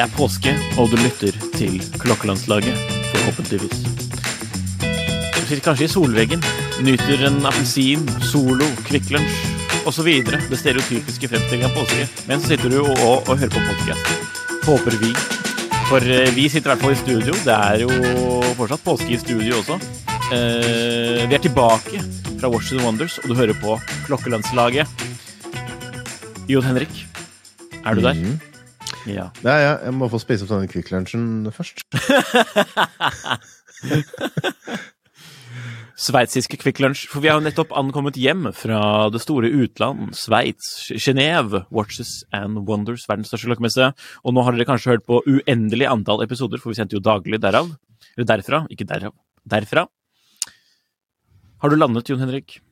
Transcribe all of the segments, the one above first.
Det er påske, og du lytter til Klokkelandslaget, forhåpentligvis. Du sitter kanskje i solveggen, nyter en appelsin, Solo, Kvikk Lunsj osv. Det stereotypiske fremstillinga av påske. Men så sitter du og, og, og hører på podkast. Håper vi. For eh, vi sitter i hvert fall i studio. Det er jo fortsatt påske i studio også. Eh, vi er tilbake fra Washington Wonders, og du hører på Klokkelandslaget. Jon Henrik, er du der? Ja. Nei, jeg, jeg må få spise opp denne Kvikk Lunsjen først. Sveitsiske Kvikk Lunsj. For vi har jo nettopp ankommet hjem fra det store utland, Sveits, Genéve, Watches and Wonders, verdens største klokkemesse. Og nå har dere kanskje hørt på uendelig antall episoder, for vi sendte jo daglig derav. Eller derfra, ikke derav. Derfra. Har du landet, Jon Henrik?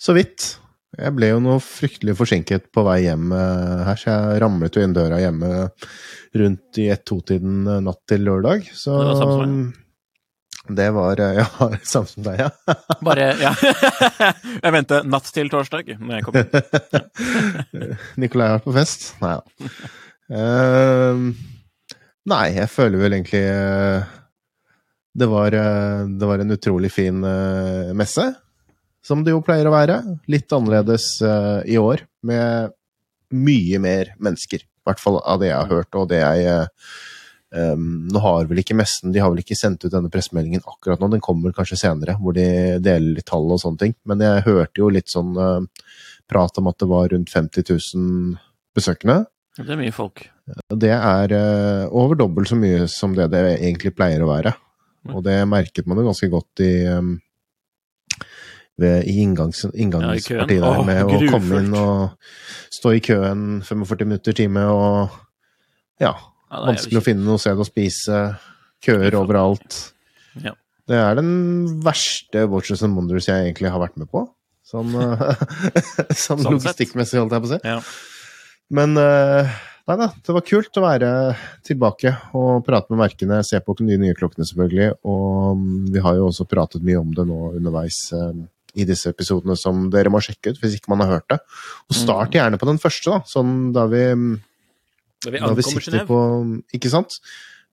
Så vidt. Jeg ble jo noe fryktelig forsinket på vei hjem eh, her, så jeg ramlet jo inn døra hjemme rundt i ett-to-tiden eh, natt til lørdag. Så Det var samme som det var eh, Ja, samme som deg, ja. Bare Ja. jeg venter natt til torsdag når jeg kommer. Nikolai har vært på fest? Nei da. Ehm, nei, jeg føler vel egentlig det var, det var en utrolig fin messe, som det jo pleier å være. Litt annerledes uh, i år, med mye mer mennesker. I hvert fall av det jeg har hørt, og det jeg Um, nå har vel ikke messen De har vel ikke sendt ut denne pressemeldingen akkurat nå, den kommer kanskje senere, hvor de deler litt tall og sånne ting. Men jeg hørte jo litt sånn uh, prat om at det var rundt 50 000 besøkende. Det er mye folk. Det er uh, over dobbelt så mye som det det egentlig pleier å være. Og det merket man jo ganske godt i um, ved, i inngangs, inngangspartiet Ja, der, Åh, med å komme inn og stå i køen 45 minutter, time, og ja, Ja, vanskelig å finne noe sted å spise, køer overalt. Ja. Det er den verste Watchers and Wonders jeg egentlig har vært med på. Sånn, eh, sånn Sånn logistikkmessig, holdt jeg på å si. Ja. Men eh, nei da, det var kult å være tilbake og prate med merkene, se på de nye klokkene selvfølgelig. Og mm, vi har jo også pratet mye om det nå underveis eh, i disse episodene som dere må sjekke ut hvis ikke man har hørt det. Og start gjerne på den første, da, sånn da vi Da vi da vi sitter på Ikke sant?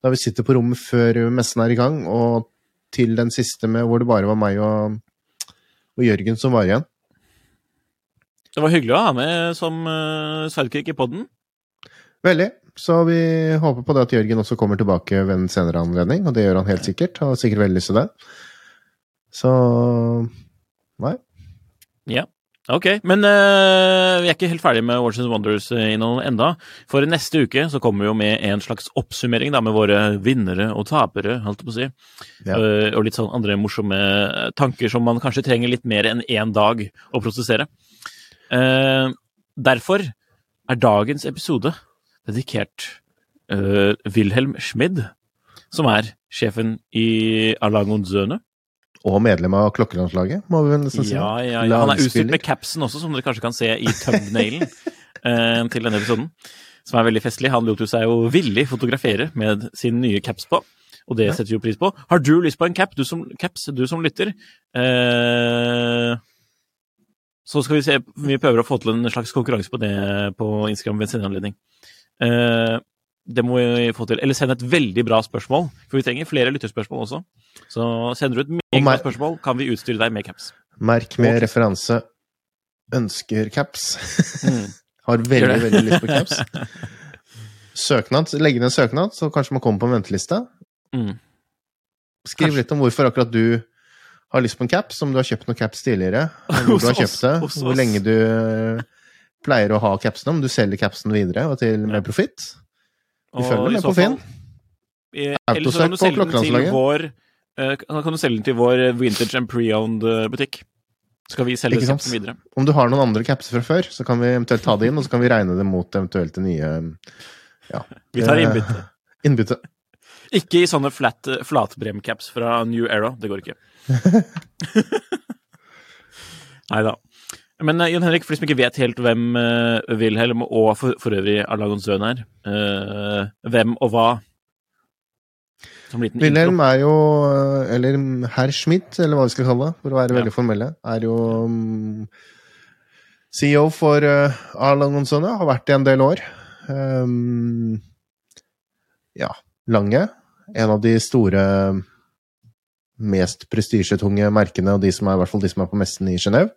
Da vi sitter på rommet før messen er i gang, og til den siste med hvor det bare var meg og, og Jørgen som var igjen. Det var hyggelig å ha med som uh, sidekick i poden. Veldig. Så vi håper på det at Jørgen også kommer tilbake ved en senere anledning, og det gjør han helt sikkert. Har sikkert veldig lyst til det. Så Nei. Ja. Ok, men uh, vi er ikke helt ferdige med Watches and Wonders-innholdet enda. For neste uke så kommer vi jo med en slags oppsummering da, med våre vinnere og tapere, holdt jeg på å si. Ja. Uh, og litt sånn andre morsomme tanker som man kanskje trenger litt mer enn én dag å prosessere. Uh, derfor er dagens episode dedikert eh, Wilhelm Schmid, som er sjefen i Alagon Zøne. Og medlem av klokkelandslaget, må vi vel nesten si. Ja, ja, ja. Han er utstyrt med capsen også, som dere kanskje kan se i thumbnailen eh, til denne episoden. Som er veldig festlig. Han lot jo seg jo villig fotografere med sin nye caps på, og det setter vi jo pris på. Har du lyst på en cap, du som, caps, du som lytter? Eh, så skal vi se Vi prøver å få til en slags konkurranse på det på Instagram ved en senere anledning. Eh, det må vi få til. Eller send et veldig bra spørsmål, for vi trenger flere lytterspørsmål også. Så sender du et meget bra spørsmål, kan vi utstyre deg med caps. Merk med referanse 'ønsker caps'. Mm. Har veldig, veldig lyst på caps. Søknad. Legge ned søknad, så kanskje man kommer på en venteliste. Mm. Skriv Kanskje. litt om hvorfor akkurat du har lyst på en caps, om du har kjøpt noen caps tidligere, hvor du har kjøpt det, hvor lenge du eh, pleier å ha capsene, om du selger capsen videre og til med profitt. Vi følger med på Finn. Eh, Eller så kan du selge den til vår eh, kan du selge den til vår vintage and pre-owned eh, butikk. Så skal vi selge capsen videre. Om du har noen andre capser fra før, så kan vi eventuelt ta det inn, og så kan vi regne det mot eventuelt det nye ja. Vi tar innbytte. innbytte. Ikke i sånne flat, flatbremcaps fra New Era. Det går ikke. Nei da. Men Jon Henrik, for de som ikke vet helt hvem uh, Wilhelm og for, for øvrig Arlagon Søn er, uh, hvem og hva Wilhelm er jo, eller herr Schmidt, eller hva vi skal kalle det, for å være veldig formelle, er jo um, CEO for uh, Arlagon Søn, har vært i en del år. Um, ja, Lange. En av de store mest prestisjetunge merkene, og de som er, i hvert fall de som er på messen i Genéve.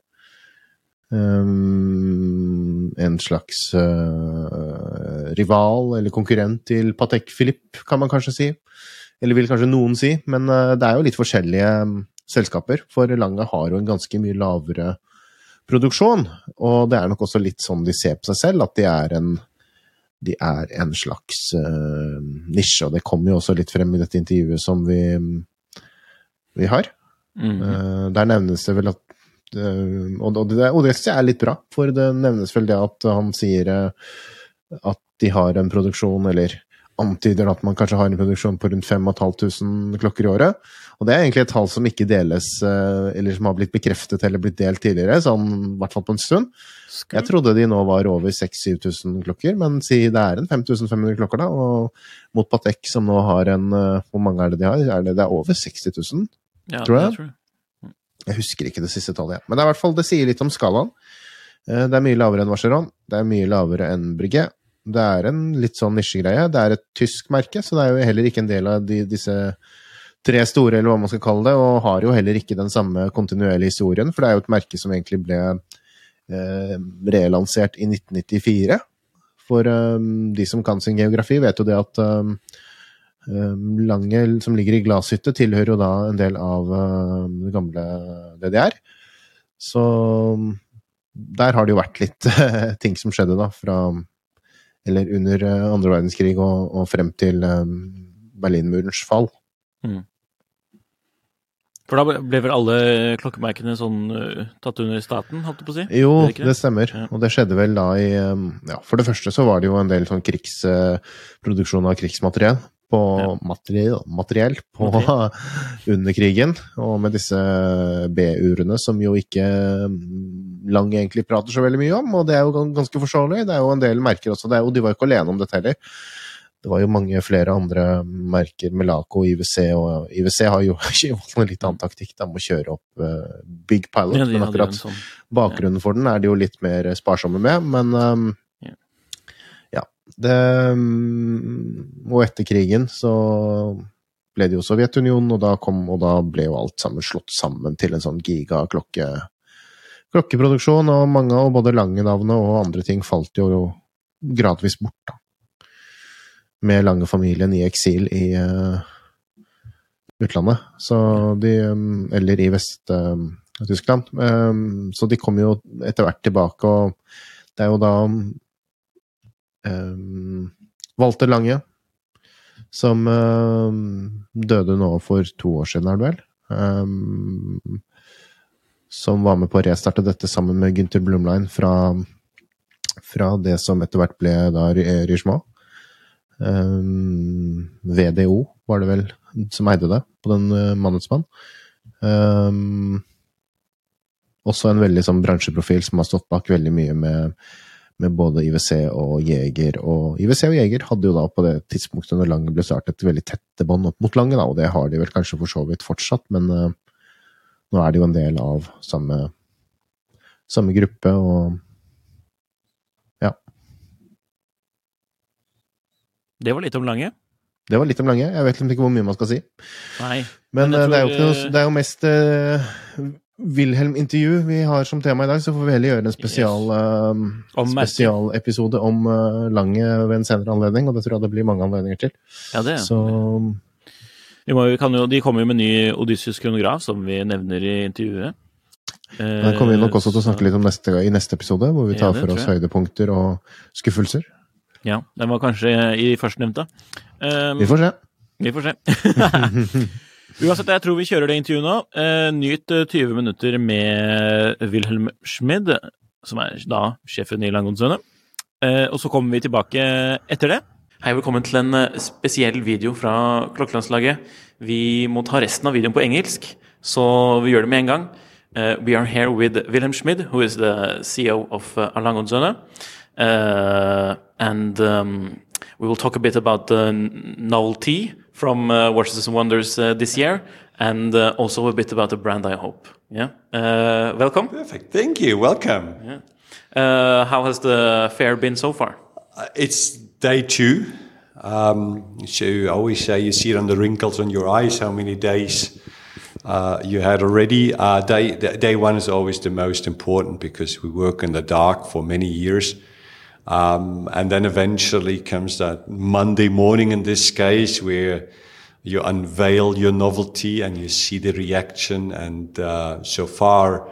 Um, en slags uh, rival eller konkurrent til Patek Philippe, kan man kanskje si. Eller vil kanskje noen si, men uh, det er jo litt forskjellige um, selskaper. For Lange har jo en ganske mye lavere produksjon, og det er nok også litt sånn de ser på seg selv, at de er en, de er en slags uh, nisje. Og det kommer jo også litt frem i dette intervjuet som vi, vi har. Mm -hmm. Der nevnes det vel at og, og, det, og det syns jeg er litt bra, for det nevnes vel det at han sier eh, at de har en produksjon, eller antyder at man kanskje har en produksjon på rundt 5500 klokker i året. Og det er egentlig et tall som ikke deles, eh, eller som har blitt bekreftet eller blitt delt tidligere, sånn i hvert fall på en stund. Jeg trodde de nå var over 6000-7000 klokker, men si det er en 5500 klokker, da. Og mot Patek, som nå har en Hvor mange er det de har? Er det, det er over 60 000, ja, tror jeg. jeg tror. Jeg husker ikke det siste tallet, ja. men det, er i hvert fall, det sier litt om skalaen. Eh, det er mye lavere enn Vacheron, det er mye lavere enn Brygge. Det er en litt sånn nisjegreie. Det er et tysk merke, så det er jo heller ikke en del av de, disse tre store, eller hva man skal kalle det, og har jo heller ikke den samme kontinuerlige historien, for det er jo et merke som egentlig ble eh, relansert i 1994. For eh, de som kan sin geografi, vet jo det at Ehm, Lange, som ligger i Glashytte, tilhører jo da en del av ehm, det gamle DDR. Så der har det jo vært litt ting som skjedde, da, fra Eller under eh, andre verdenskrig og, og frem til ehm, Berlinmurens fall. Mm. For da ble vel alle klokkemerkene sånn uh, tatt under staten, holdt du på å si? Jo, det, det, stemmer. Ja. Og det skjedde vel da i Ja, for det første så var det jo en del sånn krigsproduksjon uh, av krigsmateriell på ja. materiell, materiell på, materiell. under krigen. Og med disse B-urene, som jo ikke mm, Lang egentlig prater så veldig mye om, og det er jo ganske forståelig. Det er jo en del merker også. Det jo, de var jo ikke alene om dette heller. Det var jo mange flere andre merker, Melaco IWC, og IWC har jo valgt en litt annen taktikk da, med å kjøre opp uh, Big Pilot, ja, men akkurat sånn. bakgrunnen for den er de jo litt mer sparsomme med. Men um, det, mm, og etter krigen så ble det jo Sovjetunionen, og da, kom, og da ble jo alt sammen slått sammen til en sånn gigaklokke klokkeproduksjon, og mange av både Lange-navnet og andre ting falt jo gradvis bort, da. Med Lange-familien i eksil i uh, utlandet. Så de um, Eller i Vest-Tyskland. Uh, um, så de kom jo etter hvert tilbake, og det er jo da um, Walter Lange, som um, døde nå for to år siden, er det vel? Um, som var med på å restarte dette sammen med Gunther Blumlein fra, fra det som etter hvert ble da Richemont. Um, VDO var det vel som eide det, på den uh, mannsmann. Um, også en veldig sånn bransjeprofil som har stått bak veldig mye med med både IWC og Jeger. Og IWC og Jeger hadde jo da på det tidspunktet når Lange ble startet, et veldig tette bånd opp mot Lange, da, og det har de vel kanskje for så vidt fortsatt, men uh, nå er de jo en del av samme, samme gruppe, og ja. Det var litt om Lange? Det var litt om Lange. Jeg vet liksom ikke hvor mye man skal si. Nei. Men, men tror, det, er jo noe, det er jo mest uh, Wilhelm-intervju vi har som tema i dag, så får vi heller gjøre en spesial, yes. om spesialepisode om uh, Lange ved en senere anledning, og det tror jeg det blir mange anledninger til. Ja, det så de, må, jo, de kommer jo med ny Odysseus kronograf, som vi nevner i intervjuet. Det kommer vi nok også til å snakke litt om neste, i neste episode, hvor vi tar ja, for oss høydepunkter og skuffelser. Ja, den var kanskje i førstnevnte. Um, vi får se. Vi får se. Uansett, jeg tror vi kjører det intervjuet nå. Eh, nyt eh, 20 minutter med Wilhelm Schmid, som er da sjefen i Langonsøene. Eh, og så kommer vi tilbake etter det. Hei, velkommen til en eh, spesiell video fra Klokkelandslaget. Vi må ta resten av videoen på engelsk, så vi gjør det med en gang. Uh, we are here with Wilhelm Schmid, who is the CEO of uh, Alangonzone. Uh, and um, we will talk a bit about the novelty from uh, Watches and Wonders uh, this year, and uh, also a bit about the brand, I hope. Yeah. Uh, welcome. Perfect. Thank you. Welcome. Yeah. Uh, how has the fair been so far? Uh, it's day two. Um, so I always say you see it on the wrinkles on your eyes how many days uh, you had already. Uh, day, day one is always the most important because we work in the dark for many years. Um, and then eventually comes that Monday morning in this case where you unveil your novelty and you see the reaction. And uh, so far,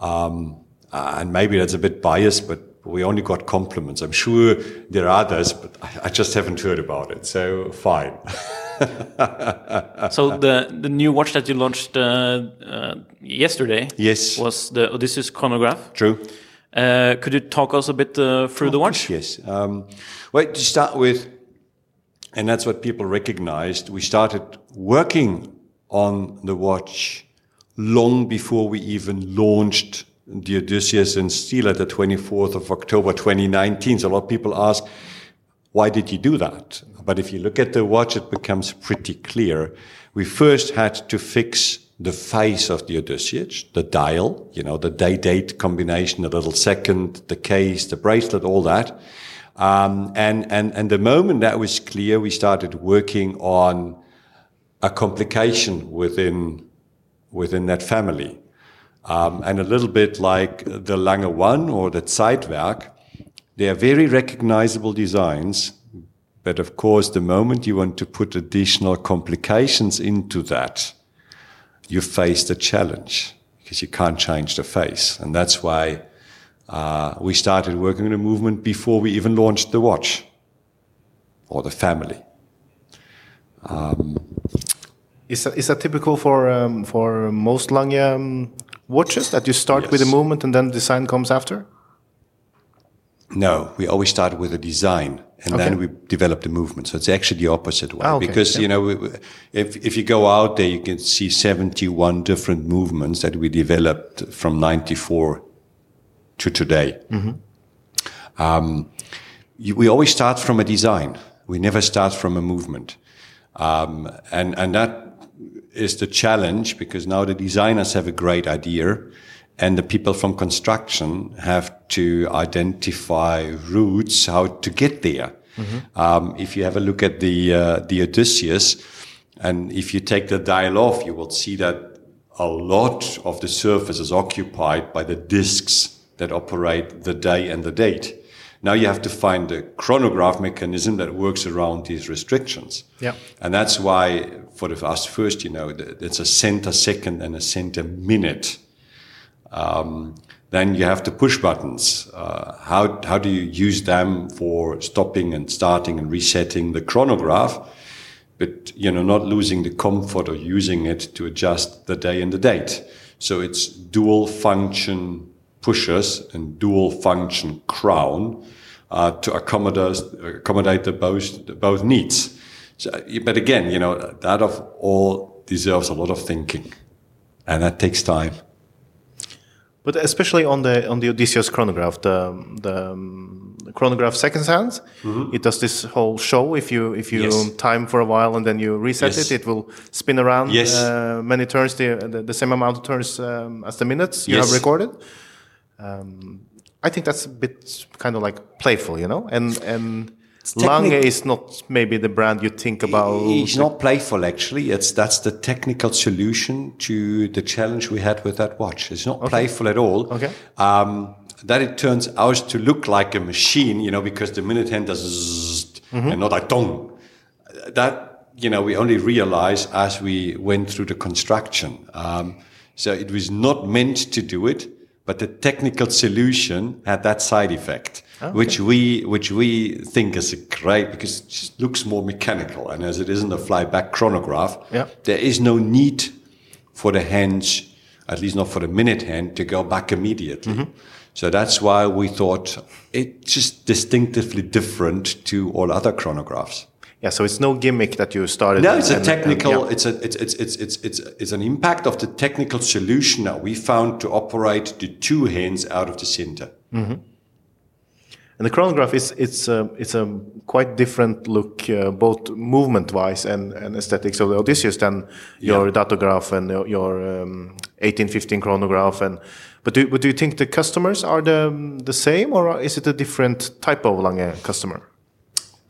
um, and maybe that's a bit biased, but we only got compliments. I'm sure there are others, but I, I just haven't heard about it. So fine. so the the new watch that you launched uh, uh, yesterday, yes, was the Odysseus chronograph. True. Uh, could you talk us a bit uh, through oh, the watch? Yes. Um, well, to start with, and that's what people recognized. We started working on the watch long before we even launched the Odysseus and steel at the 24th of October 2019. So a lot of people ask, why did you do that? But if you look at the watch, it becomes pretty clear. We first had to fix the face of the Odysseus, the dial, you know, the day-date combination, the little second, the case, the bracelet, all that. Um, and, and, and the moment that was clear, we started working on a complication within, within that family. Um, and a little bit like the Lange One or the Zeitwerk, they are very recognizable designs. But of course, the moment you want to put additional complications into that, you face the challenge because you can't change the face. And that's why uh, we started working on the movement before we even launched the watch or the family. Um, is, that, is that typical for, um, for most Lange um, watches that you start Yes. with the movement and then design comes after? No, we always start with a design and then we developed the movement. So it's actually the opposite way. Ah, okay. Because, Yeah. you know, we- if, if you go out there, you can see 71 different movements that we developed from 94 to today. Mm-hmm. Um, you, we always start from a design. We never start from a movement. Um, and, and that is the challenge because now the designers have a great idea and the people from construction have to identify routes how to get there. Um, if you have a look at the, uh, the Odysseus and if you take the dial off, you will see that a lot of the surface is occupied by the discs that operate the day and the date. Now you have to find a chronograph mechanism that works around these restrictions. Yeah. And that's why for the us first, you know, it's a center second and a center minute. Um, then you have the push buttons. Uh, how, how do you use them for stopping and starting and resetting the chronograph? But, you know, not losing the comfort of using it to adjust the day and the date. So it's dual function pushers and dual function crown uh, to accommodate, accommodate the both, the both needs. So, but again, you know, that of all deserves a lot of thinking. And that takes time. But especially on the on the Odysseus chronograph, the the, um, chronograph seconds hands, it does this whole show. If you if you Mm-hmm. Yes. time for a while and then you reset Yes. it, it will spin around Yes. uh, many turns, the, the the same amount of turns um, as the minutes you have recorded. Um, I think that's a bit kind of like playful, you know, and and. Lange is not maybe the brand you think about. It's not playful, actually. It's that's the technical solution to the challenge we had with that watch. It's not playful at all. Okay. Um, that it turns out to look like a machine, you know, because the minute hand does zzzt and not a dong. That you know we only realize as we went through the construction. Um, so it was not meant to do it, but the technical solution had that side effect. Oh, which we which we think is a great because it just looks more mechanical, and as it isn't a flyback chronograph, Yeah. there is no need for the hands, at least not for the minute hand, to go back immediately. Mm-hmm. So that's why we thought it's just distinctively different to all other chronographs. Yeah, so it's no gimmick that you started. No, it's a and- and- technical. yeah. It's a it's it's it's it's it's it's an impact of the technical solution that we found to operate the two hands out of the center. Mm-hmm. And the chronograph is it's a it's a quite different look, uh, both movement wise and, and aesthetics of the Odysseus than your datograph and your, your um, 1815 chronograph. And but do but do you think the customers are the the same or is it a different type of Lange customer?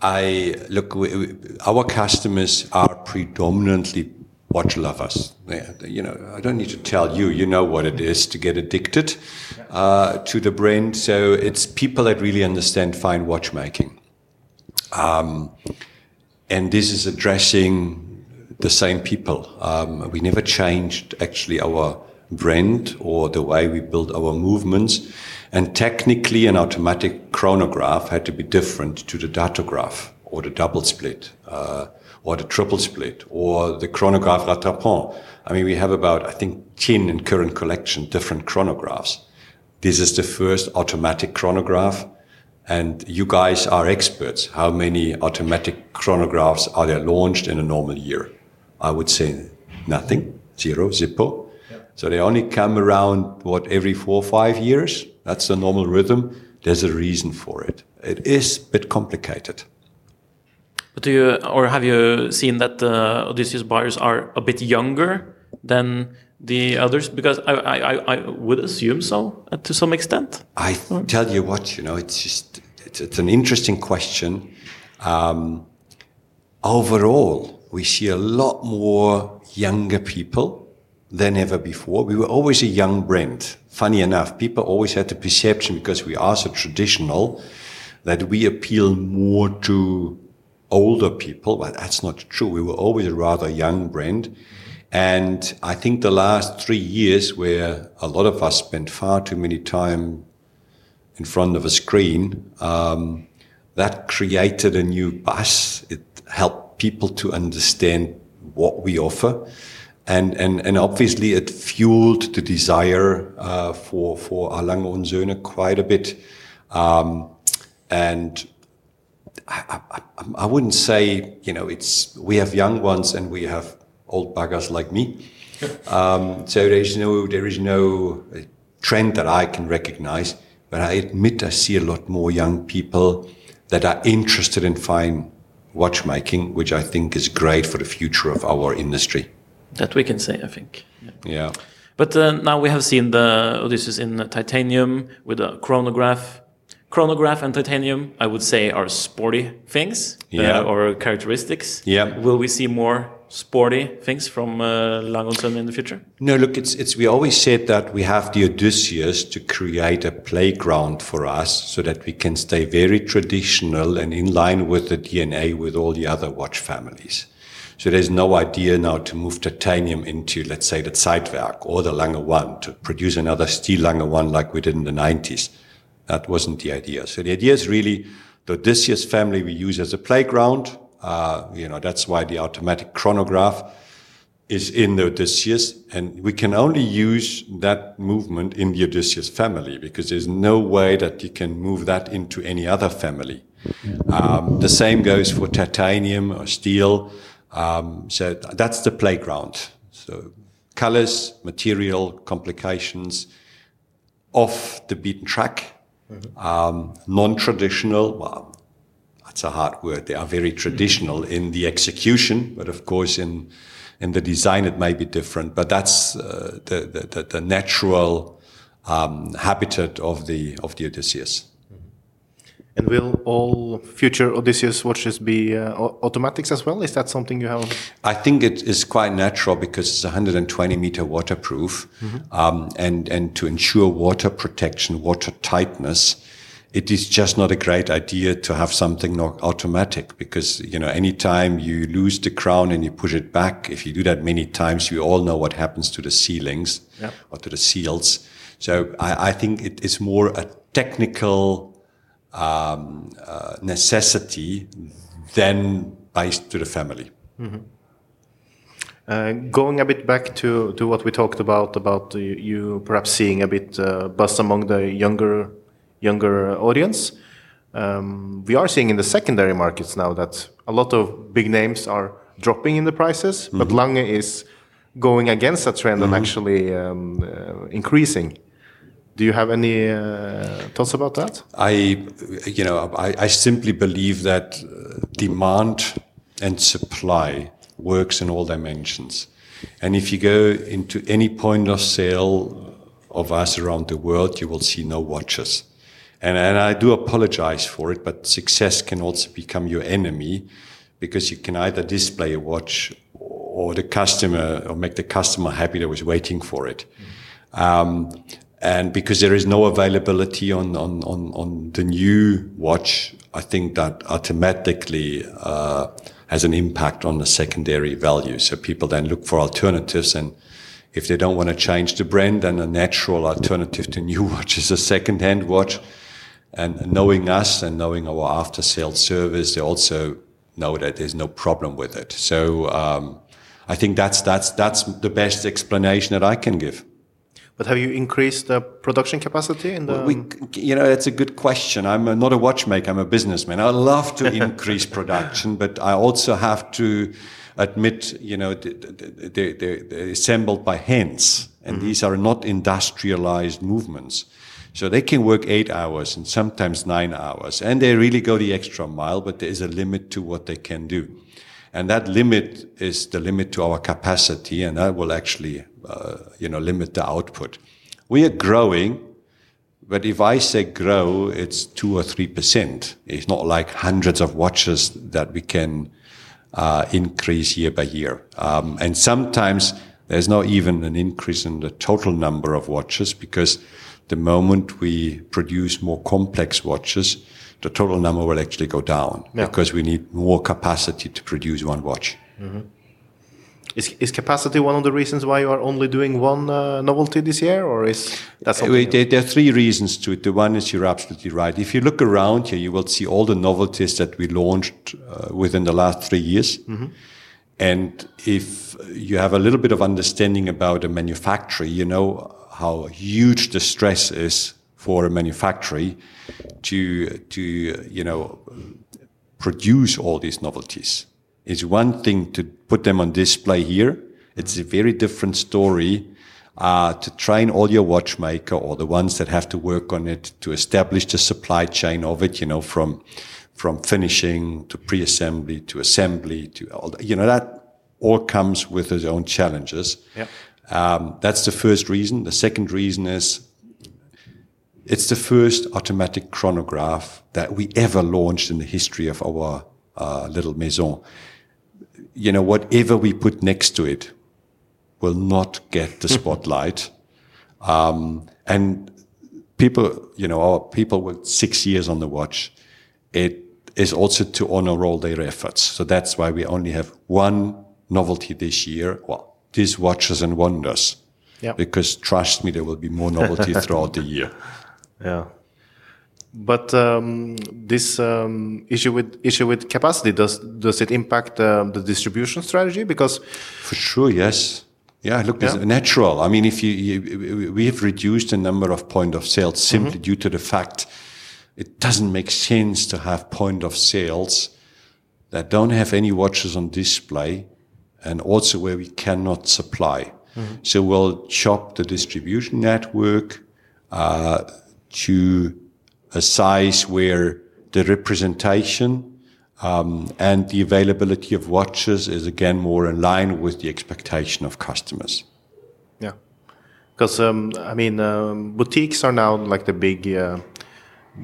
I look. We, we, our customers are predominantly watch lovers. You know, I don't need to tell you. You know what it is to get addicted uh, to the brand. So it's people that really understand fine watchmaking. Um, and this is addressing the same people. Um, we never changed actually our brand or the way we build our movements. And technically, an automatic chronograph had to be different to the datograph or the double split uh, or the triple split or the chronograph rattrapant. I mean, we have about, I think, 10 in current collection different chronographs. This is the first automatic chronograph. And you guys are experts. How many automatic chronographs are there launched in a normal year? I would say nothing, zero, zippo. So they only come around, what, every four or five years? That's the normal rhythm. There's a reason for it. It is a bit complicated. But do you, or have you seen that the Odysseus buyers are a bit younger than the others? Because I, I, I- would assume so uh, to some extent. I tell you what, you know, it's just, it's, it's an interesting question. Um, overall, we see a lot more younger people than ever before. We were always a young brand. Funny enough, people always had the perception because we are so traditional that we appeal more to older people, but that's not true. We were always a rather young brand. And I think the last three years where a lot of us spent far too many time in front of a screen, um, that created a new buzz. It helped people to understand what we offer. And, and, and obviously it fueled the desire uh, for, for Lange und Söhne quite a bit. Um, and I, I, I wouldn't say, you know, it's, we have young ones and we have old buggers like me. Um, so there is no, there is no uh, trend that I can recognize, but I admit I see a lot more young people that are interested in fine watchmaking, which I think is great for the future of our industry. That we can say, I think. Yeah. Yeah. But uh, now we have seen the Odysseus in titanium with a chronograph. Chronograph and titanium, I would say, are sporty things Yeah. uh, or characteristics. Yeah. Will we see more sporty things from uh, Lang in the future? No, look, it's, it's, we always said that we have the Odysseus to create a playground for us so that we can stay very traditional and in line with the DNA with all the other watch families. So there's no idea now to move titanium into, let's say, the Zeitwerk or the Lange One to produce another steel Lange One like we did in the 90s. That wasn't the idea. So the idea is really the Odysseus family we use as a playground. Uh, you know, that's why the automatic chronograph is in the Odysseus, and we can only use that movement in the Odysseus family because there's no way that you can move that into any other family. Um, the same goes for titanium or steel. Um, so that's the playground. So colors, material, complications, off the beaten track, um, non-traditional. Well, that's a hard word. They are very traditional in the execution, but of course in in the design it may be different. But that's uh, the, the, the the natural um, habitat of the of the Odysseus. And will all future Odysseus watches be uh, automatics as well? Is that something you have? I think it is quite natural because it's 120 meter waterproof, um, and and to ensure water protection, water tightness, it is just not a great idea to have something not automatic because you know anytime you lose the crown and you push it back, if you do that many times, you all know what happens to the ceilings or to the seals. So I, I think it is more a technical um, uh, necessity than based to the family. Uh, going a bit back to, to what we talked about about you, you perhaps seeing a bit uh, buzz among the younger younger audience. Um, we are seeing in the secondary markets now that a lot of big names are dropping in the prices, but Lange is going against that trend and actually um, uh, increasing. Do you have any uh, thoughts about that? I, you know, I, I simply believe that uh, demand and supply works in all dimensions. And if you go into any point of sale of us around the world, you will see no watches. And, and I do apologize for it, but success can also become your enemy because you can either display a watch or the customer or make the customer happy that was waiting for it. Um, and because there is no availability on, on, on, on the new watch, I think that automatically uh, has an impact on the secondary value. So people then look for alternatives and if they don't want to change the brand, then a natural alternative to new watch is a second-hand watch. And knowing us and knowing our after-sales service, they also know that there's no problem with it. So um, I think that's that's that's the best explanation that I can give. But have you increased the production capacity in the? We, you know, that's a good question. I'm a, not a watchmaker. I'm a businessman. I love to increase production, but I also have to admit, you know, they, they, they're assembled by hands, and mm-hmm. these are not industrialized movements. So they can work eight hours and sometimes nine hours, and they really go the extra mile. But there is a limit to what they can do, and that limit is the limit to our capacity, and that will actually, you know, limit the output. We are growing, but if I say grow, it's two or three percent. It's not like hundreds of watches that we can uh, increase year by year. Um, and sometimes there's not even an increase in the total number of watches because the moment we produce more complex watches, the total number will actually go down Yeah. because we need more capacity to produce one watch. Is, is capacity one of the reasons why you are only doing one uh, novelty this year, or is that something? There, there are three reasons to it. The one is you're absolutely right. If you look around here, you will see all the novelties that we launched uh, within the last three years. And if you have a little bit of understanding about a manufacturer, you know how huge the stress is for a manufacturer to to you know produce all these novelties. It's one thing to put them on display here. It's a very different story uh, to train all your watchmaker or the ones that have to work on it to establish the supply chain of it. You know, from from finishing to pre-assembly to assembly to all. The, you know that all comes with its own challenges. Yeah. Um, that's the first reason. The second reason is it's the first automatic chronograph that we ever launched in the history of our uh, little maison. You know, whatever we put next to it will not get the spotlight. um, and people, you know, our people with six years on the watch, it is also to honor all their efforts. So that's why we only have one novelty this year. Well, these watches and wonders. Yeah. Because trust me, there will be more novelty throughout the year. Yeah. But um, this um, issue with issue with capacity does does it impact um, the distribution strategy? Because For sure, yes. Yeah, look, it's natural. I mean, if you, you, we have reduced the number of point of sales simply due to the fact it doesn't make sense to have point of sales that don't have any watches on display and also where we cannot supply. So we'll chop the distribution network uh, to a size where the representation um, and the availability of watches is again more in line with the expectation of customers. yeah, because um, I mean um, boutiques are now like the big uh,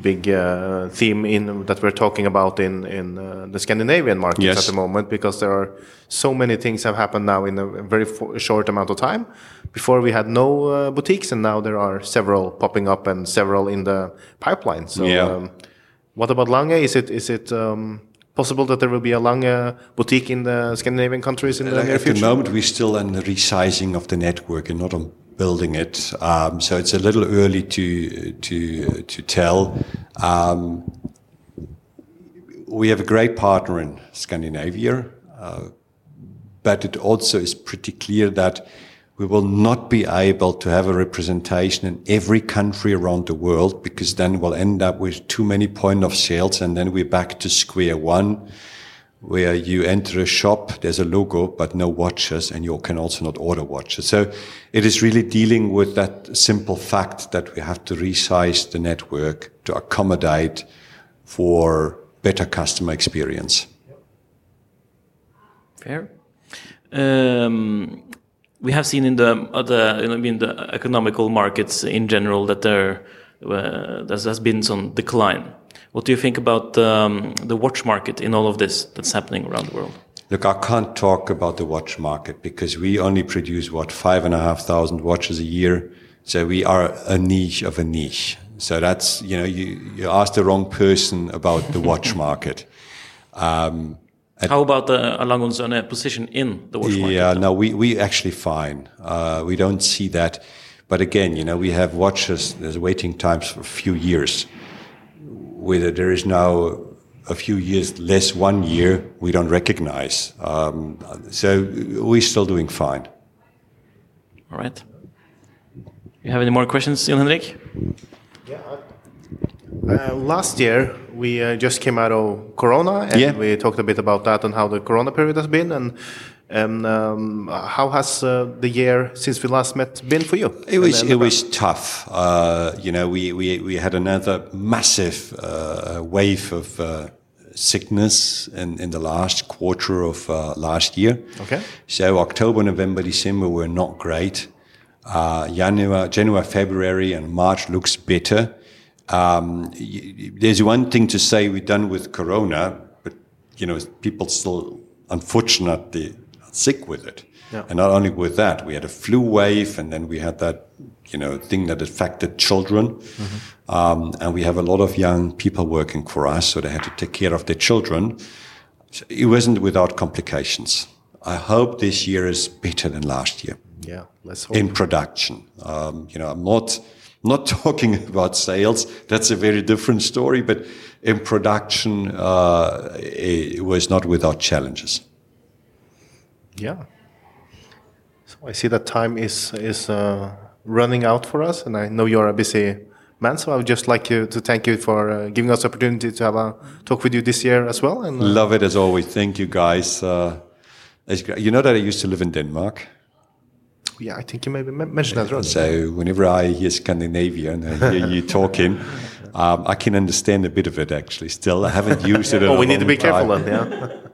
big uh, theme in that we're talking about in in uh, the Scandinavian markets Yes. at the moment because there are so many things have happened now in a very short amount of time. Before we had no uh, boutiques, and now there are several popping up and several in the pipeline. So, Yeah. um, what about Lange? Is it is it um, possible that there will be a Lange boutique in the Scandinavian countries in the near at the moment, we're still in the resizing of the network and not on building it. Um, so it's a little early to to to tell. Um, we have a great partner in Scandinavia, uh, but it also is pretty clear that we will not be able to have a representation in every country around the world because then we'll end up with too many point of sales and then we're back to square one where you enter a shop, there's a logo, but no watches, and you can also not order watches. So it is really dealing with that simple fact that we have to resize the network to accommodate for better customer experience. Fair. Um, we have seen in the other, in the economical markets in general that there uh, there has been some decline. What do you think about um, the watch market in all of this that's happening around the world? Look, I can't talk about the watch market because we only produce what five and a half thousand watches a year. So we are a niche of a niche. So that's you know you you asked the wrong person about the watch market. Um, How about the Alangon's position in the watch market? Yeah, no, we we actually fine. Uh, we don't see that. But again, you know, we have watches. There's waiting times for a few years whether there is now a few years less one year, we don't recognize. Um, so we're still doing fine. All right. You have any more questions, Jan Henrik? Yeah. Uh, last year, we uh, just came out of Corona, and Yeah. we talked a bit about that and how the Corona period has been, and and um, how has uh, the year since we last met been for you? It was it was tough. Uh, you know, we, we we had another massive uh, wave of uh, sickness in, in the last quarter of uh, last year. Okay. So October, November, December were not great. Uh, January, January, February, and March looks better. Um, there's one thing to say we're done with Corona, but you know, people still unfortunately sick with it. Yeah. And not only with that, we had a flu wave, and then we had that, you know, thing that affected children. Um, and we have a lot of young people working for us, so they had to take care of their children. So it wasn't without complications. I hope this year is better than last year Yeah, let's hope. in production. Um, you know, I'm not not talking about sales. That's a very different story. But in production, uh, it was not without challenges. Yeah. So I see that time is is uh, running out for us, and I know you're a busy man. So I would just like you to thank you for uh, giving us the opportunity to have a talk with you this year as well. And uh, Love it as always. Thank you, guys. Uh, you know that I used to live in Denmark. yeah, I think you maybe men- mentioned that. Right? So whenever I hear Scandinavia and I hear you talking, um, I can understand a bit of it actually. Still, I haven't used it. Oh, a we need to be careful time. then. Yeah.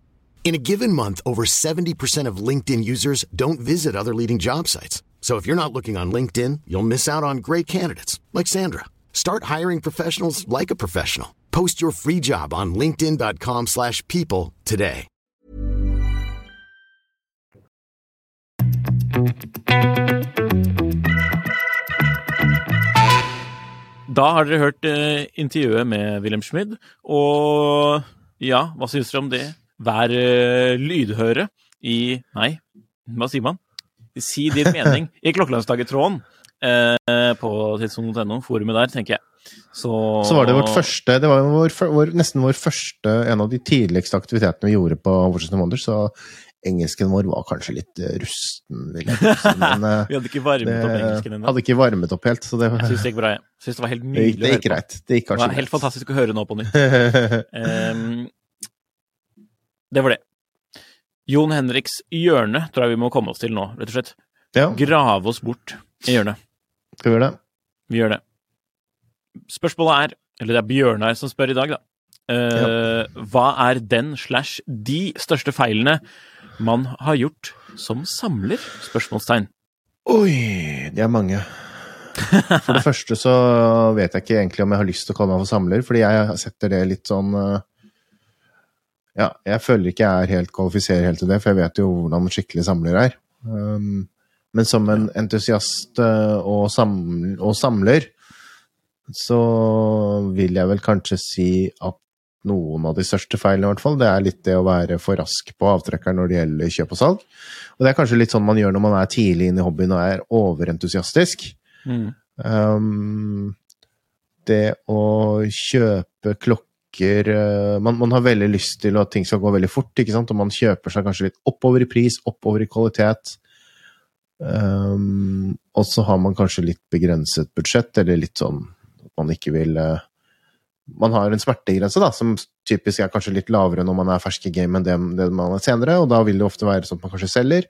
In a given month, over 70% of LinkedIn users don't visit other leading job sites. So if you're not looking on LinkedIn, you'll miss out on great candidates like Sandra. Start hiring professionals like a professional. Post your free job on linkedin.com/people today. Da har dere hørt eh, intervjuet med Wilhelm Schmid, og ja, hva syns dere om det? Vær uh, lydhøre i Nei, hva sier man? Si din mening i Klokkelandslaget-tråden eh, på tidssonen.no, forumet der, tenker jeg. Så, Så var det vårt første Det var vår, vår, nesten vår første, en av de tidligste aktivitetene vi gjorde på Washington Wonders, så engelsken vår var kanskje litt eh, rusten, vil jeg si. Men Vi hadde ikke varmet opp engelsken det ennå. hadde ikke varmet opp helt, så det, Jeg syns det gikk bra, jeg. Syns det var helt det, nydelig det gikk på. greit. Det gikk Det kanskje var helt greit. fantastisk å høre nå på nytt. Ehm, Det var det. Jon Henriks hjørne tror jeg vi må komme oss til nå, rett og slett. Ja, Grave oss bort i hjørnet. skal vi gjøre det? Vi gjør det. Spørsmålet er, eller det er Bjørnar som spør i dag, da. Eh, Hva er den slash de største feilene man har gjort som samler? Spørsmålstegn. Oi, de er mange. For det første så vet jeg ikke egentlig om jeg har lyst til å kalle meg for samler, fordi jeg setter det litt sånn eh, Ja, jeg føler ikke jeg er helt kvalifiserer helt til det, for jeg vet jo hvordan skikkelig samler er. Um, men som en entusiast eh, og, sam og samler, så vil jeg vel kanskje si at noen av de største feilene, i hvert fall, det er litt det å være for rask på avtrekkeren når det gjelder kjøp og salg. Og det er kanskje litt sånn man gjør når man er tidlig inne i hobbyen og er overentusiastisk. Mm. Um, det å kjøpe klokker eh, man, man har veldig lyst til at ting skal gå veldig fort, ikke sant? og man kjøper seg kanskje litt oppover i pris, oppover i kvalitet. Um, og så har man kanskje litt begrenset budsjett, eller litt sånn at man ikke vil eh, Man har en smertegrense, da, som typisk er kanskje litt lavere når man er fersk i game enn det, det man er senere, og da vil det ofte være sånn at man kanskje selger.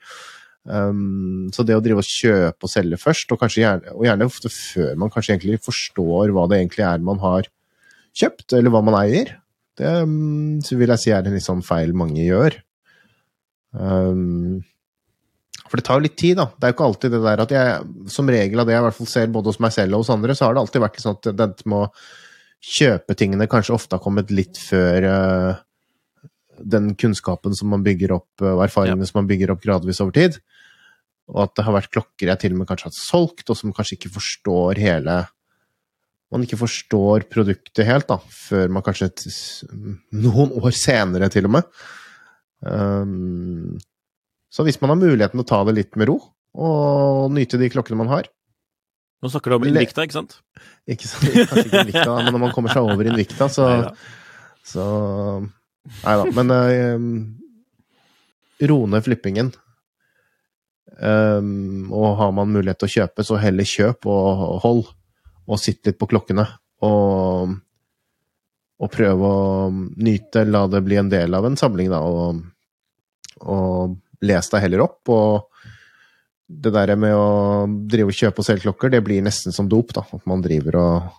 Um, så det å drive og kjøpe og selge først, og, gjerne, og gjerne ofte før man kanskje egentlig forstår hva det egentlig er man har kjøpt, eller hva man eier, det så vil jeg si er en litt sånn feil mange gjør. Um, for det tar jo litt tid, da. Det er jo ikke alltid det der at jeg Som regel av det jeg i hvert fall ser både hos meg selv og hos andre, så har det alltid vært litt sånn at dette med å kjøpe tingene kanskje ofte har kommet litt før uh, den kunnskapen som man bygger opp, uh, og erfaringene som man bygger opp gradvis over tid. Og at det har vært klokker jeg til og med kanskje har solgt, og som kanskje ikke forstår hele Man ikke forstår produktet helt, da, før man kanskje et, noen år senere, til og med. Um, så hvis man har muligheten til å ta det litt med ro, og nyte de klokkene man har Nå snakker du om Invicta, ikke sant? Ikke sant, kanskje ikke Invicta, men når man kommer seg over Invicta, så, Neida. så Nei da. Men uh, ro ned flippingen. Um, og har man mulighet til å kjøpe, så heller kjøp og hold. Og sitte litt på klokkene. Og, og prøve å nyte, la det bli en del av en samling, da. Og, og les deg heller opp. Og det der med å drive og kjøpe og selge klokker, det blir nesten som dop, da. At man driver og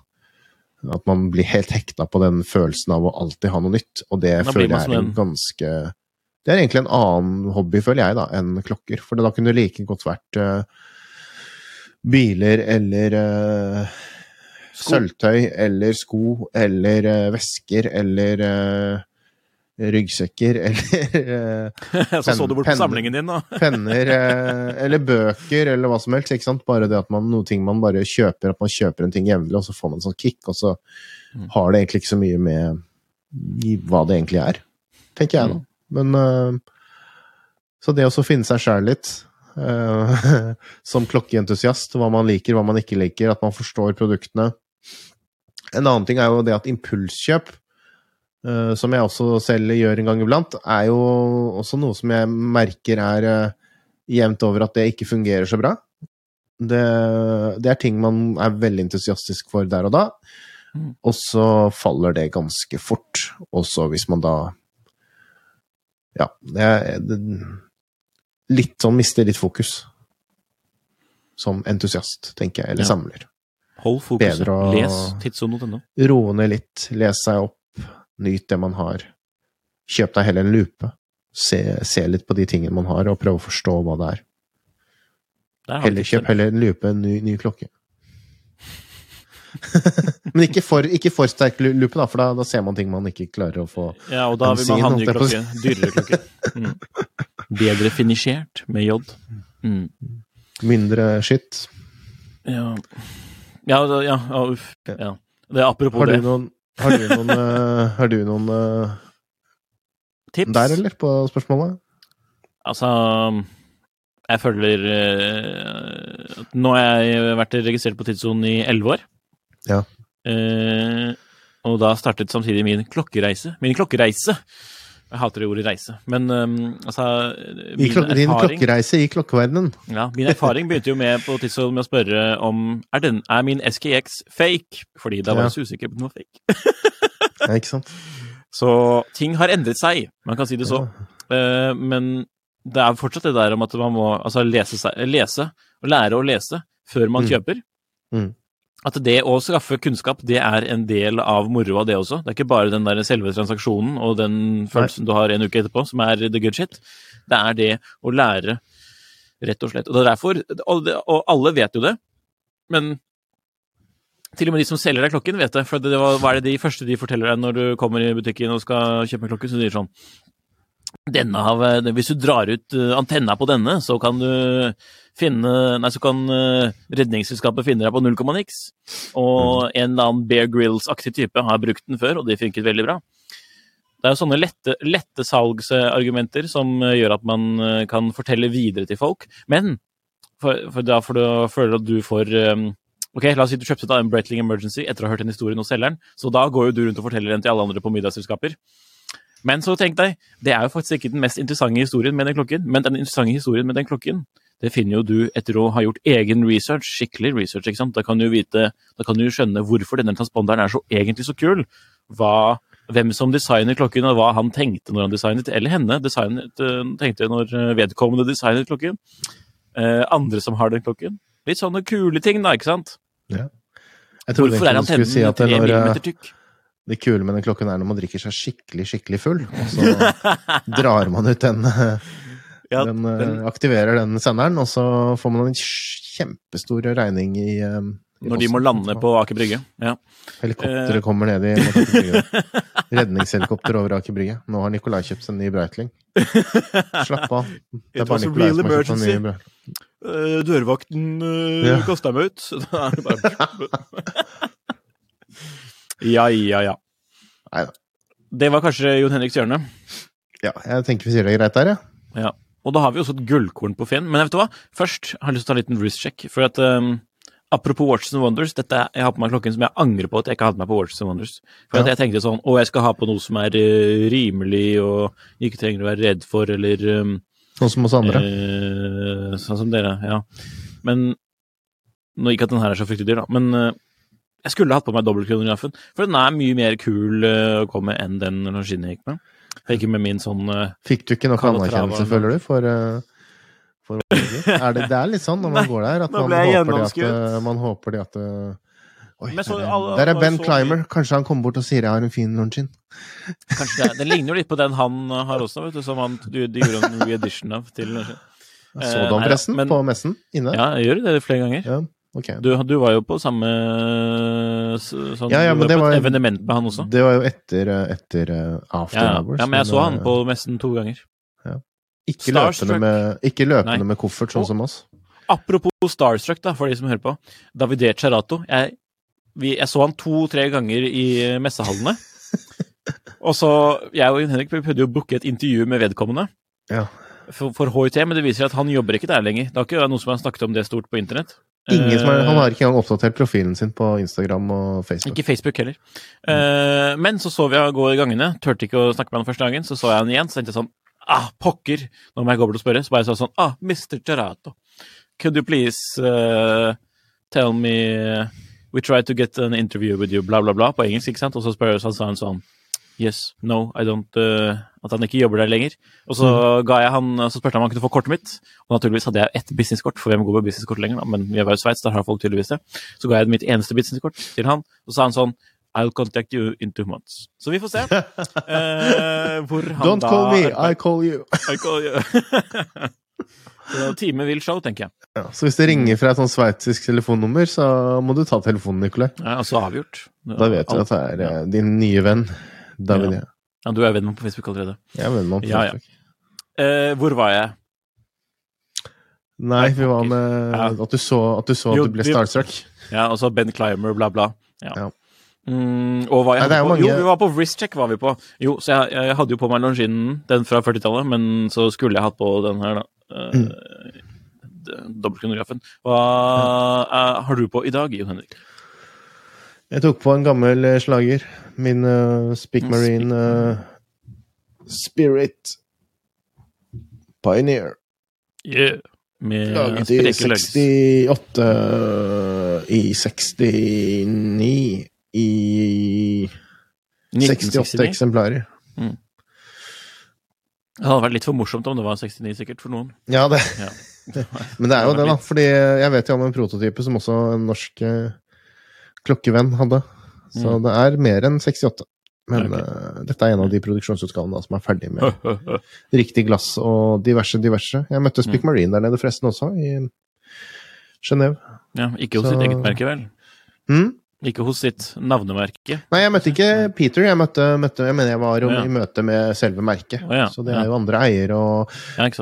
At man blir helt hekta på den følelsen av å alltid ha noe nytt. Og det føler jeg er en ganske Det er egentlig en annen hobby, føler jeg, da, enn klokker. For da kunne det like godt vært eh, biler eller uh, sølvtøy eller sko eller uh, vesker eller uh, ryggsekker eller pen, Så så du bort på samlingen din, da. penner eller bøker eller hva som helst. ikke sant? Bare det at man, noe ting man bare kjøper, at man kjøper en ting jevnlig, og så får man en sånn kick, og så Mm. har det egentlig ikke så mye med hva det egentlig er, tenker jeg da. Mm. Men Så det å finne seg sjæl litt, som klokkeentusiast, hva man liker, hva man ikke liker, at man forstår produktene. En annen ting er jo det at impulskjøp Eh, som jeg også selv gjør en gang iblant, er jo også noe som jeg merker er eh, jevnt over at det ikke fungerer så bra. Det, det er ting man er veldig entusiastisk for der og da, Mm. og så faller det ganske fort. Og så hvis man da Ja, det det, litt sånn mister litt fokus. Som entusiast, tenker jeg, eller Ja. samler. Hold fokuset. Bedre å- Les tidssonen.no. roe ned litt, les seg opp, nyt det man har. Kjøp deg heller en lupe. Se, se litt på de tingene man har, og prøv å forstå hva det er. Der Heller, kjøp heller en lupe enn en ny, ny klokke. Men ikke for, ikke for sterk lupe, da, for da, da ser man ting man ikke klarer å få Ja, og da vil man ha ny klokke. Dyrere klokke. Mm. Bedre finisjert med J. Mm. mindre skitt. Ja. Ja, ja, ja, uff. Ja. Det er apropos Har du det. noen, har du noen, eh, har du noen uh, Tips? der, eller, på spørsmålet? Altså Jeg føler uh, at Nå har jeg vært registrert på tidssonen i elleve år. Ja. Uh, og da startet samtidig min klokkereise. Min klokkereise! Jeg hater det ordet reise, men um, altså min klok din erfaring- klokkereise i klokkeverdenen. Ja, min erfaring begynte jo med på tidssonen med å spørre om er, den, er min SKX fake? Fordi da var jeg så usikker på den var fake. Ja, ikke sant? Så ting har endret seg, man kan si det så. Eh, men det er fortsatt det der om at man må altså, lese, seg, lese og lære å lese før man Mm. kjøper. Mm. At det å skaffe kunnskap, det er en del av moroa, det også. Det er ikke bare den der selve transaksjonen og den følelsen du har en uke etterpå, som er the good shit. Det er det å lære, rett og slett. Og det er derfor Og, det, og alle vet jo det, men til og med de som selger deg klokken, vet det. For det var, hva er det de første de forteller deg når du kommer i butikken og skal kjøpe en klokke? Så sier de sånn denne har, Hvis du drar ut eh, antenna på denne, så kan du finne Nei, så kan eh, Redningsselskapet finne deg på null komma niks. Og en eller annen Bear Grills-aktig type har brukt den før, og det funket veldig bra. Det er jo sånne lette, lette salgsargumenter som eh, gjør at man kan fortelle videre til folk. Men for, for da får du føle at du får Ok, La oss si du kjøpte da en Bretling Emergency etter å ha hørt en historie hos selgeren. Så da går jo du rundt og forteller den til alle andre på middagsselskaper. Men så tenk deg, det er jo faktisk ikke den mest interessante historien med den klokken, men den interessante historien med den klokken, det finner jo du etter å ha gjort egen research, skikkelig research, ikke sant. Da kan du vite, da kan du skjønne hvorfor denne transponderen er så egentlig så kul. Hva, hvem som designer klokken, og hva han tenkte når han designet, eller henne designet, eh, tenkte når vedkommende designet klokken. Eh, andre som har den klokken. Litt sånne kule ting, da, ikke sant? Jeg trodde Hvorfor er antennen si tre eh, millimeter tykk? Det kule med den klokken er når man drikker seg skikkelig, skikkelig full, og så drar man ut den, eh, Ja, den, eh, den- aktiverer den senderen, og så får man en kjempestor regning i, eh, i Når de må lande på Aker Brygge. Ja. Helikopteret kommer ned i Redningshelikopter over Aker Brygge. Nå har Nikolai kjøpt seg en ny Breitling. Slapp av. Det er bare Nikolai som har kjøpt seg en ny. Breitling. Dørvakten Ja. kasta meg ut. Da er det bare Ja, ja, ja. Neida. Det var kanskje Jon Henriks hjørne. Ja, jeg tenker vi sier det greit der, ja. Ja. Og da har vi også et gullkorn på Finn. Men vet du hva? Først har jeg lyst til å ta en liten wrist-check. For at um, Apropos Watches and Wonders, dette er, jeg har på meg klokken som jeg angrer på at jeg ikke hadde meg på Watches and Wonders. For at jeg tenkte sånn Å, jeg skal ha på noe som er uh, rimelig og ikke trenger å være redd for, eller um, Sånn som oss andre. Uh, sånn som dere, ja. Men nå Ikke at den her er så fryktelig dyr, da, men eh, jeg skulle hatt på meg dobbeltkronografen. For den er mye mer kul eh, å komme enn den Longines gikk med. Ikke med min sånn eh, Fikk du ikke nok anerkjennelse, føler du, for, eh, for er det, det er litt sånn når man Nei, går der, at man håper, det at, man håper de at Oi, så der, er- alle- der er Ben så Clymer. Kanskje han kommer bort og sier 'jeg har en fin Longin'. Kanskje det er, Den ligner jo litt på den han har også, vet du, som han, de, de gjorde en reedition av til Jeg Eh, Så du ham forresten på messen inne? Ja, jeg gjør det flere ganger. Ja, ok. Du, du var jo på samme sånn, Ja, ja, men det var- et evenement med han også. Det var jo etter, etter eh, After Ja, ja. Hours. ja, men jeg så han på messen to ganger. Ikke løpende med, ikke løpende Nei. med koffert, sånn Og- som oss. Apropos Starstruck, da, for de som hører på. Davide Cerato. Jeg, vi, jeg så han to-tre ganger i messehallene. Og så, Jeg og Henrik prøvde jo å booke et intervju med vedkommende Ja. for, for HIT, men det viser at han jobber ikke der lenger. Det har ikke noe som har snakket om det stort på internett. Ingen som er, Eh, han har ikke engang oppdatert profilen sin på Instagram og Facebook. Ikke Facebook heller. Eh, men så så vi han gå i gangene. Turte ikke å snakke med han første dagen. Så så jeg han igjen, så tenkte jeg sånn Ah, pokker! Nå må jeg gå bort og spørre. Så bare sa jeg sånn Ah, Mr. Gerato. Could you please uh, tell me We tried to get an interview with you, bla, bla, bla, på engelsk, ikke sant? Og så spør jeg så sa han sånn Yes, no, I don't uh, At han ikke jobber der lenger. Og så ga jeg han, så spurte han om han kunne få kortet mitt. Og naturligvis hadde jeg ett businesskort, for hvem går med businesskort lenger, da? Men vi var i Sveits, der har folk tydeligvis det. Så ga jeg mitt eneste businesskort til han, og så sa han sånn I'll contact you in two months. Så vi får se. Uh, hvor han Don't da call me, I call you. I call you. time vil show, tenker jeg. Ja, så hvis det ringer fra et sånn sveitsisk telefonnummer, så må du ta telefonen, Nikolai. Ja, altså avgjort. Da vet du at det er eh, din nye venn, David. Ja. Ja, du er venn med på Facebook allerede. Jeg er venn med på. Facebook. Eh, hvor var jeg? Nei, vi var med at du så at du, så at Jo, du ble starstruck. Ja, og så Ben Clymer, bla, bla. Ja. Mm, og hva jeg Nei, mange- Jo, vi var på wristcheck, var vi på. Jo, så jeg, jeg hadde jo på meg Longinen, den fra 40-tallet, men så skulle jeg hatt på den her, da. Uh, Mm. Dobbeltkronografen. Hva eh, har du på i dag, Jon Henrik? Jeg tok på en gammel eh, slager. Min uh, Speak Mm, Marine eh, Spirit Pioneer. Yeah. Med Laget i spreke lugs. 68 I 69 I 68 1969. eksemplarer. Det hadde vært litt for morsomt om det var 69, sikkert, for noen. Ja, det. Ja. Men det er jo det, da. Fordi jeg vet jo om en prototype som også en norsk eh, klokkevenn hadde. Så det er mer enn 68. Men okay. uh, dette er en av de produksjonsutgavene som er ferdig med riktig glass og diverse, diverse. Jeg møtte Spick Marine der nede forresten også, i Genéve. Ja, ikke hos Så- sitt eget merke, vel? Mm? Ikke hos sitt navnemerke. Nei, jeg møtte ikke Peter. Jeg, møtte, møtte, jeg mener jeg var Ja. i møte med selve merket. Oh, ja, Så det er jo andre eier, og,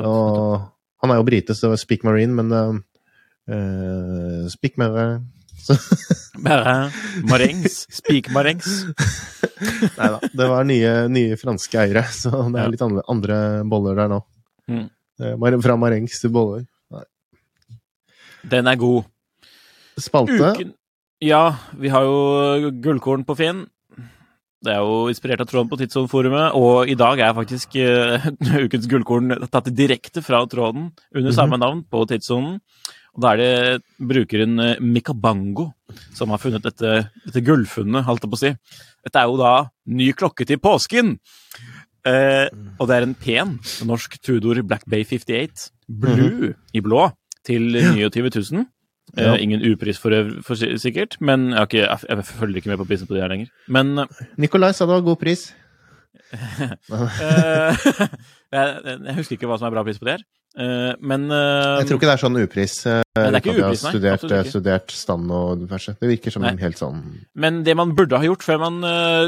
og Han er jo brite, så Speak Marine, men uh, uh, Speak Marine så, Bare marengs. Spikmarengs. Nei da. Det var nye, nye franske eiere, så det er litt andre, andre boller der nå. Mm. Fra marengs til boller. Den er god. Spalte. Uken Ja, vi har jo gullkorn på Finn. Det er jo inspirert av tråden på Tidssonen-forumet, og i dag er faktisk uh, ukens gullkorn tatt direkte fra tråden under samme navn på Tidssonen. Og da er det brukeren eh, Mikabango som har funnet dette, dette gullfunnet, holdt jeg på å si. Dette er jo da ny klokke til påsken! Eh, og det er en pen norsk Tudor Black Bay 58 blue i blå til 29 000. Ja. Uh, ingen upris for, for sikkert, men jeg, har ikke, jeg, jeg følger ikke med på prisen på de her lenger. Men eh, Nikolai sa det var god pris. Eh, jeg, jeg husker ikke hva som er bra pris på det her. Eh, men eh, Jeg tror ikke det er sånn upris. det er ikke upris, nei. studert, ikke. studert stand og diverse. Det virker som Nei. helt sånn Men det man burde ha gjort før man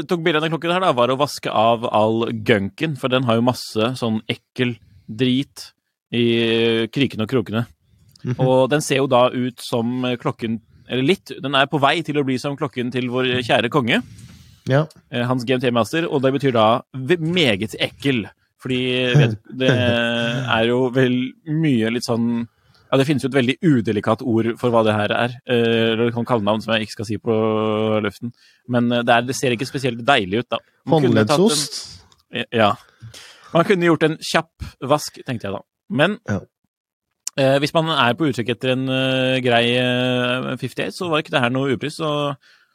tok bilde av den klokken her, da, var å vaske av all gunken, for den har jo masse sånn ekkel drit i krikene og krokene. Og den ser jo da ut som klokken Eller litt. Den er på vei til å bli som klokken til vår kjære konge, Ja. eh, hans GMT-master, og det betyr da meget ekkel. Fordi vet, det er jo vel mye litt sånn ja, Det finnes jo et veldig udelikat ord for hva det her er. eh, Eller sånt kallenavn som jeg ikke skal si på luften. Men eh, det, er, det ser ikke spesielt deilig ut, da. Håndleddsost. Ja. Man kunne gjort en kjapp vask, tenkte jeg da. Men Ja. eh, hvis man er på utkikk etter en uh, grei uh, 58, så var ikke det her noe upris. Så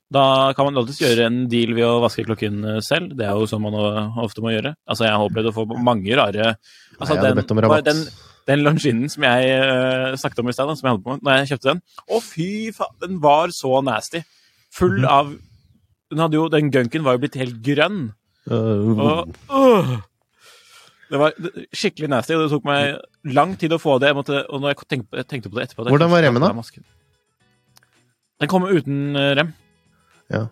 da kan man alltids gjøre en deal ved å vaske klokken eh, selv. Det er jo sånn man eh, ofte må gjøre. Altså, jeg har opplevd å få mange rare altså, om bare. Den, den Longinen som jeg uh, snakket om i stad, som jeg hadde på når jeg kjøpte den Å, fy faen! Den var så nasty. Full Mhm. av den, hadde jo, den gunken var jo blitt helt grønn. Øh, Og, uh, det var skikkelig nasty, og det tok meg lang tid å få det. Jeg måtte, og når jeg tenkte, på det etterpå Hvordan var remmen da? Den kom uten rem. Ja.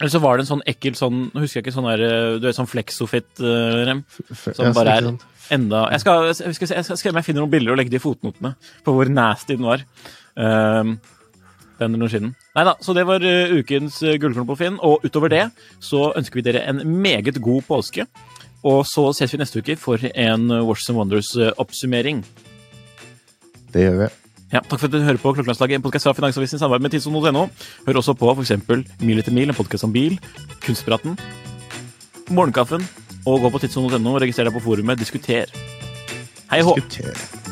Eller så var det en sånn ekkel sånn husker jeg ikke sånn der eh, Du vet sånn Flexofit-rem. f- Som bare er enda Jeg skal, jeg skal, jeg skal om jeg finner noen bilder og legge det i fotnotene på hvor nasty den var. Um, den Longinen. Nei da, så det var eh, ukens gullkorn på Finn. Og utover det så ønsker vi dere en meget god påske. Og så ses vi neste uke for en Watch and Wonders-oppsummering. Det gjør vi. Ja, takk for at du hører på Klokkelandslaget, en podkast fra Finansavisen i samarbeid med tidssonen.no. Hør også på f.eks. Mil etter mil, en podkast om bil, Kunstpraten, Morgenkaffen, og gå på tidssonen.no og registrer deg på forumet Diskuter. Hei og hå!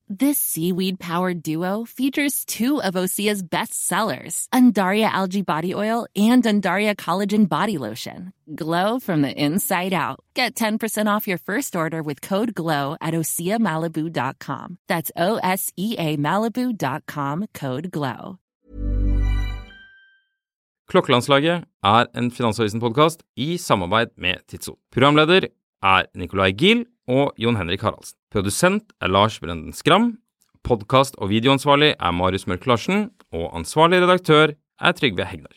This seaweed powered duo features two of Osea's best sellers, Undaria Algae Body Oil and Undaria Collagen Body Lotion. Glow from the inside out. Get 10% off your first order with code GLOW at OseaMalibu.com. That's O S E A Malibu.com code GLOW. Klokkelandslaget er en Finansavisen-podkast i samarbeid med Tidso. Programleder er Nicolai Giel, og Jon Henrik Haraldsen. Produsent er Lars Brenden Skram. Podkast- og videoansvarlig er Marius Mørk Larsen. Og ansvarlig redaktør er Trygve Hegnar.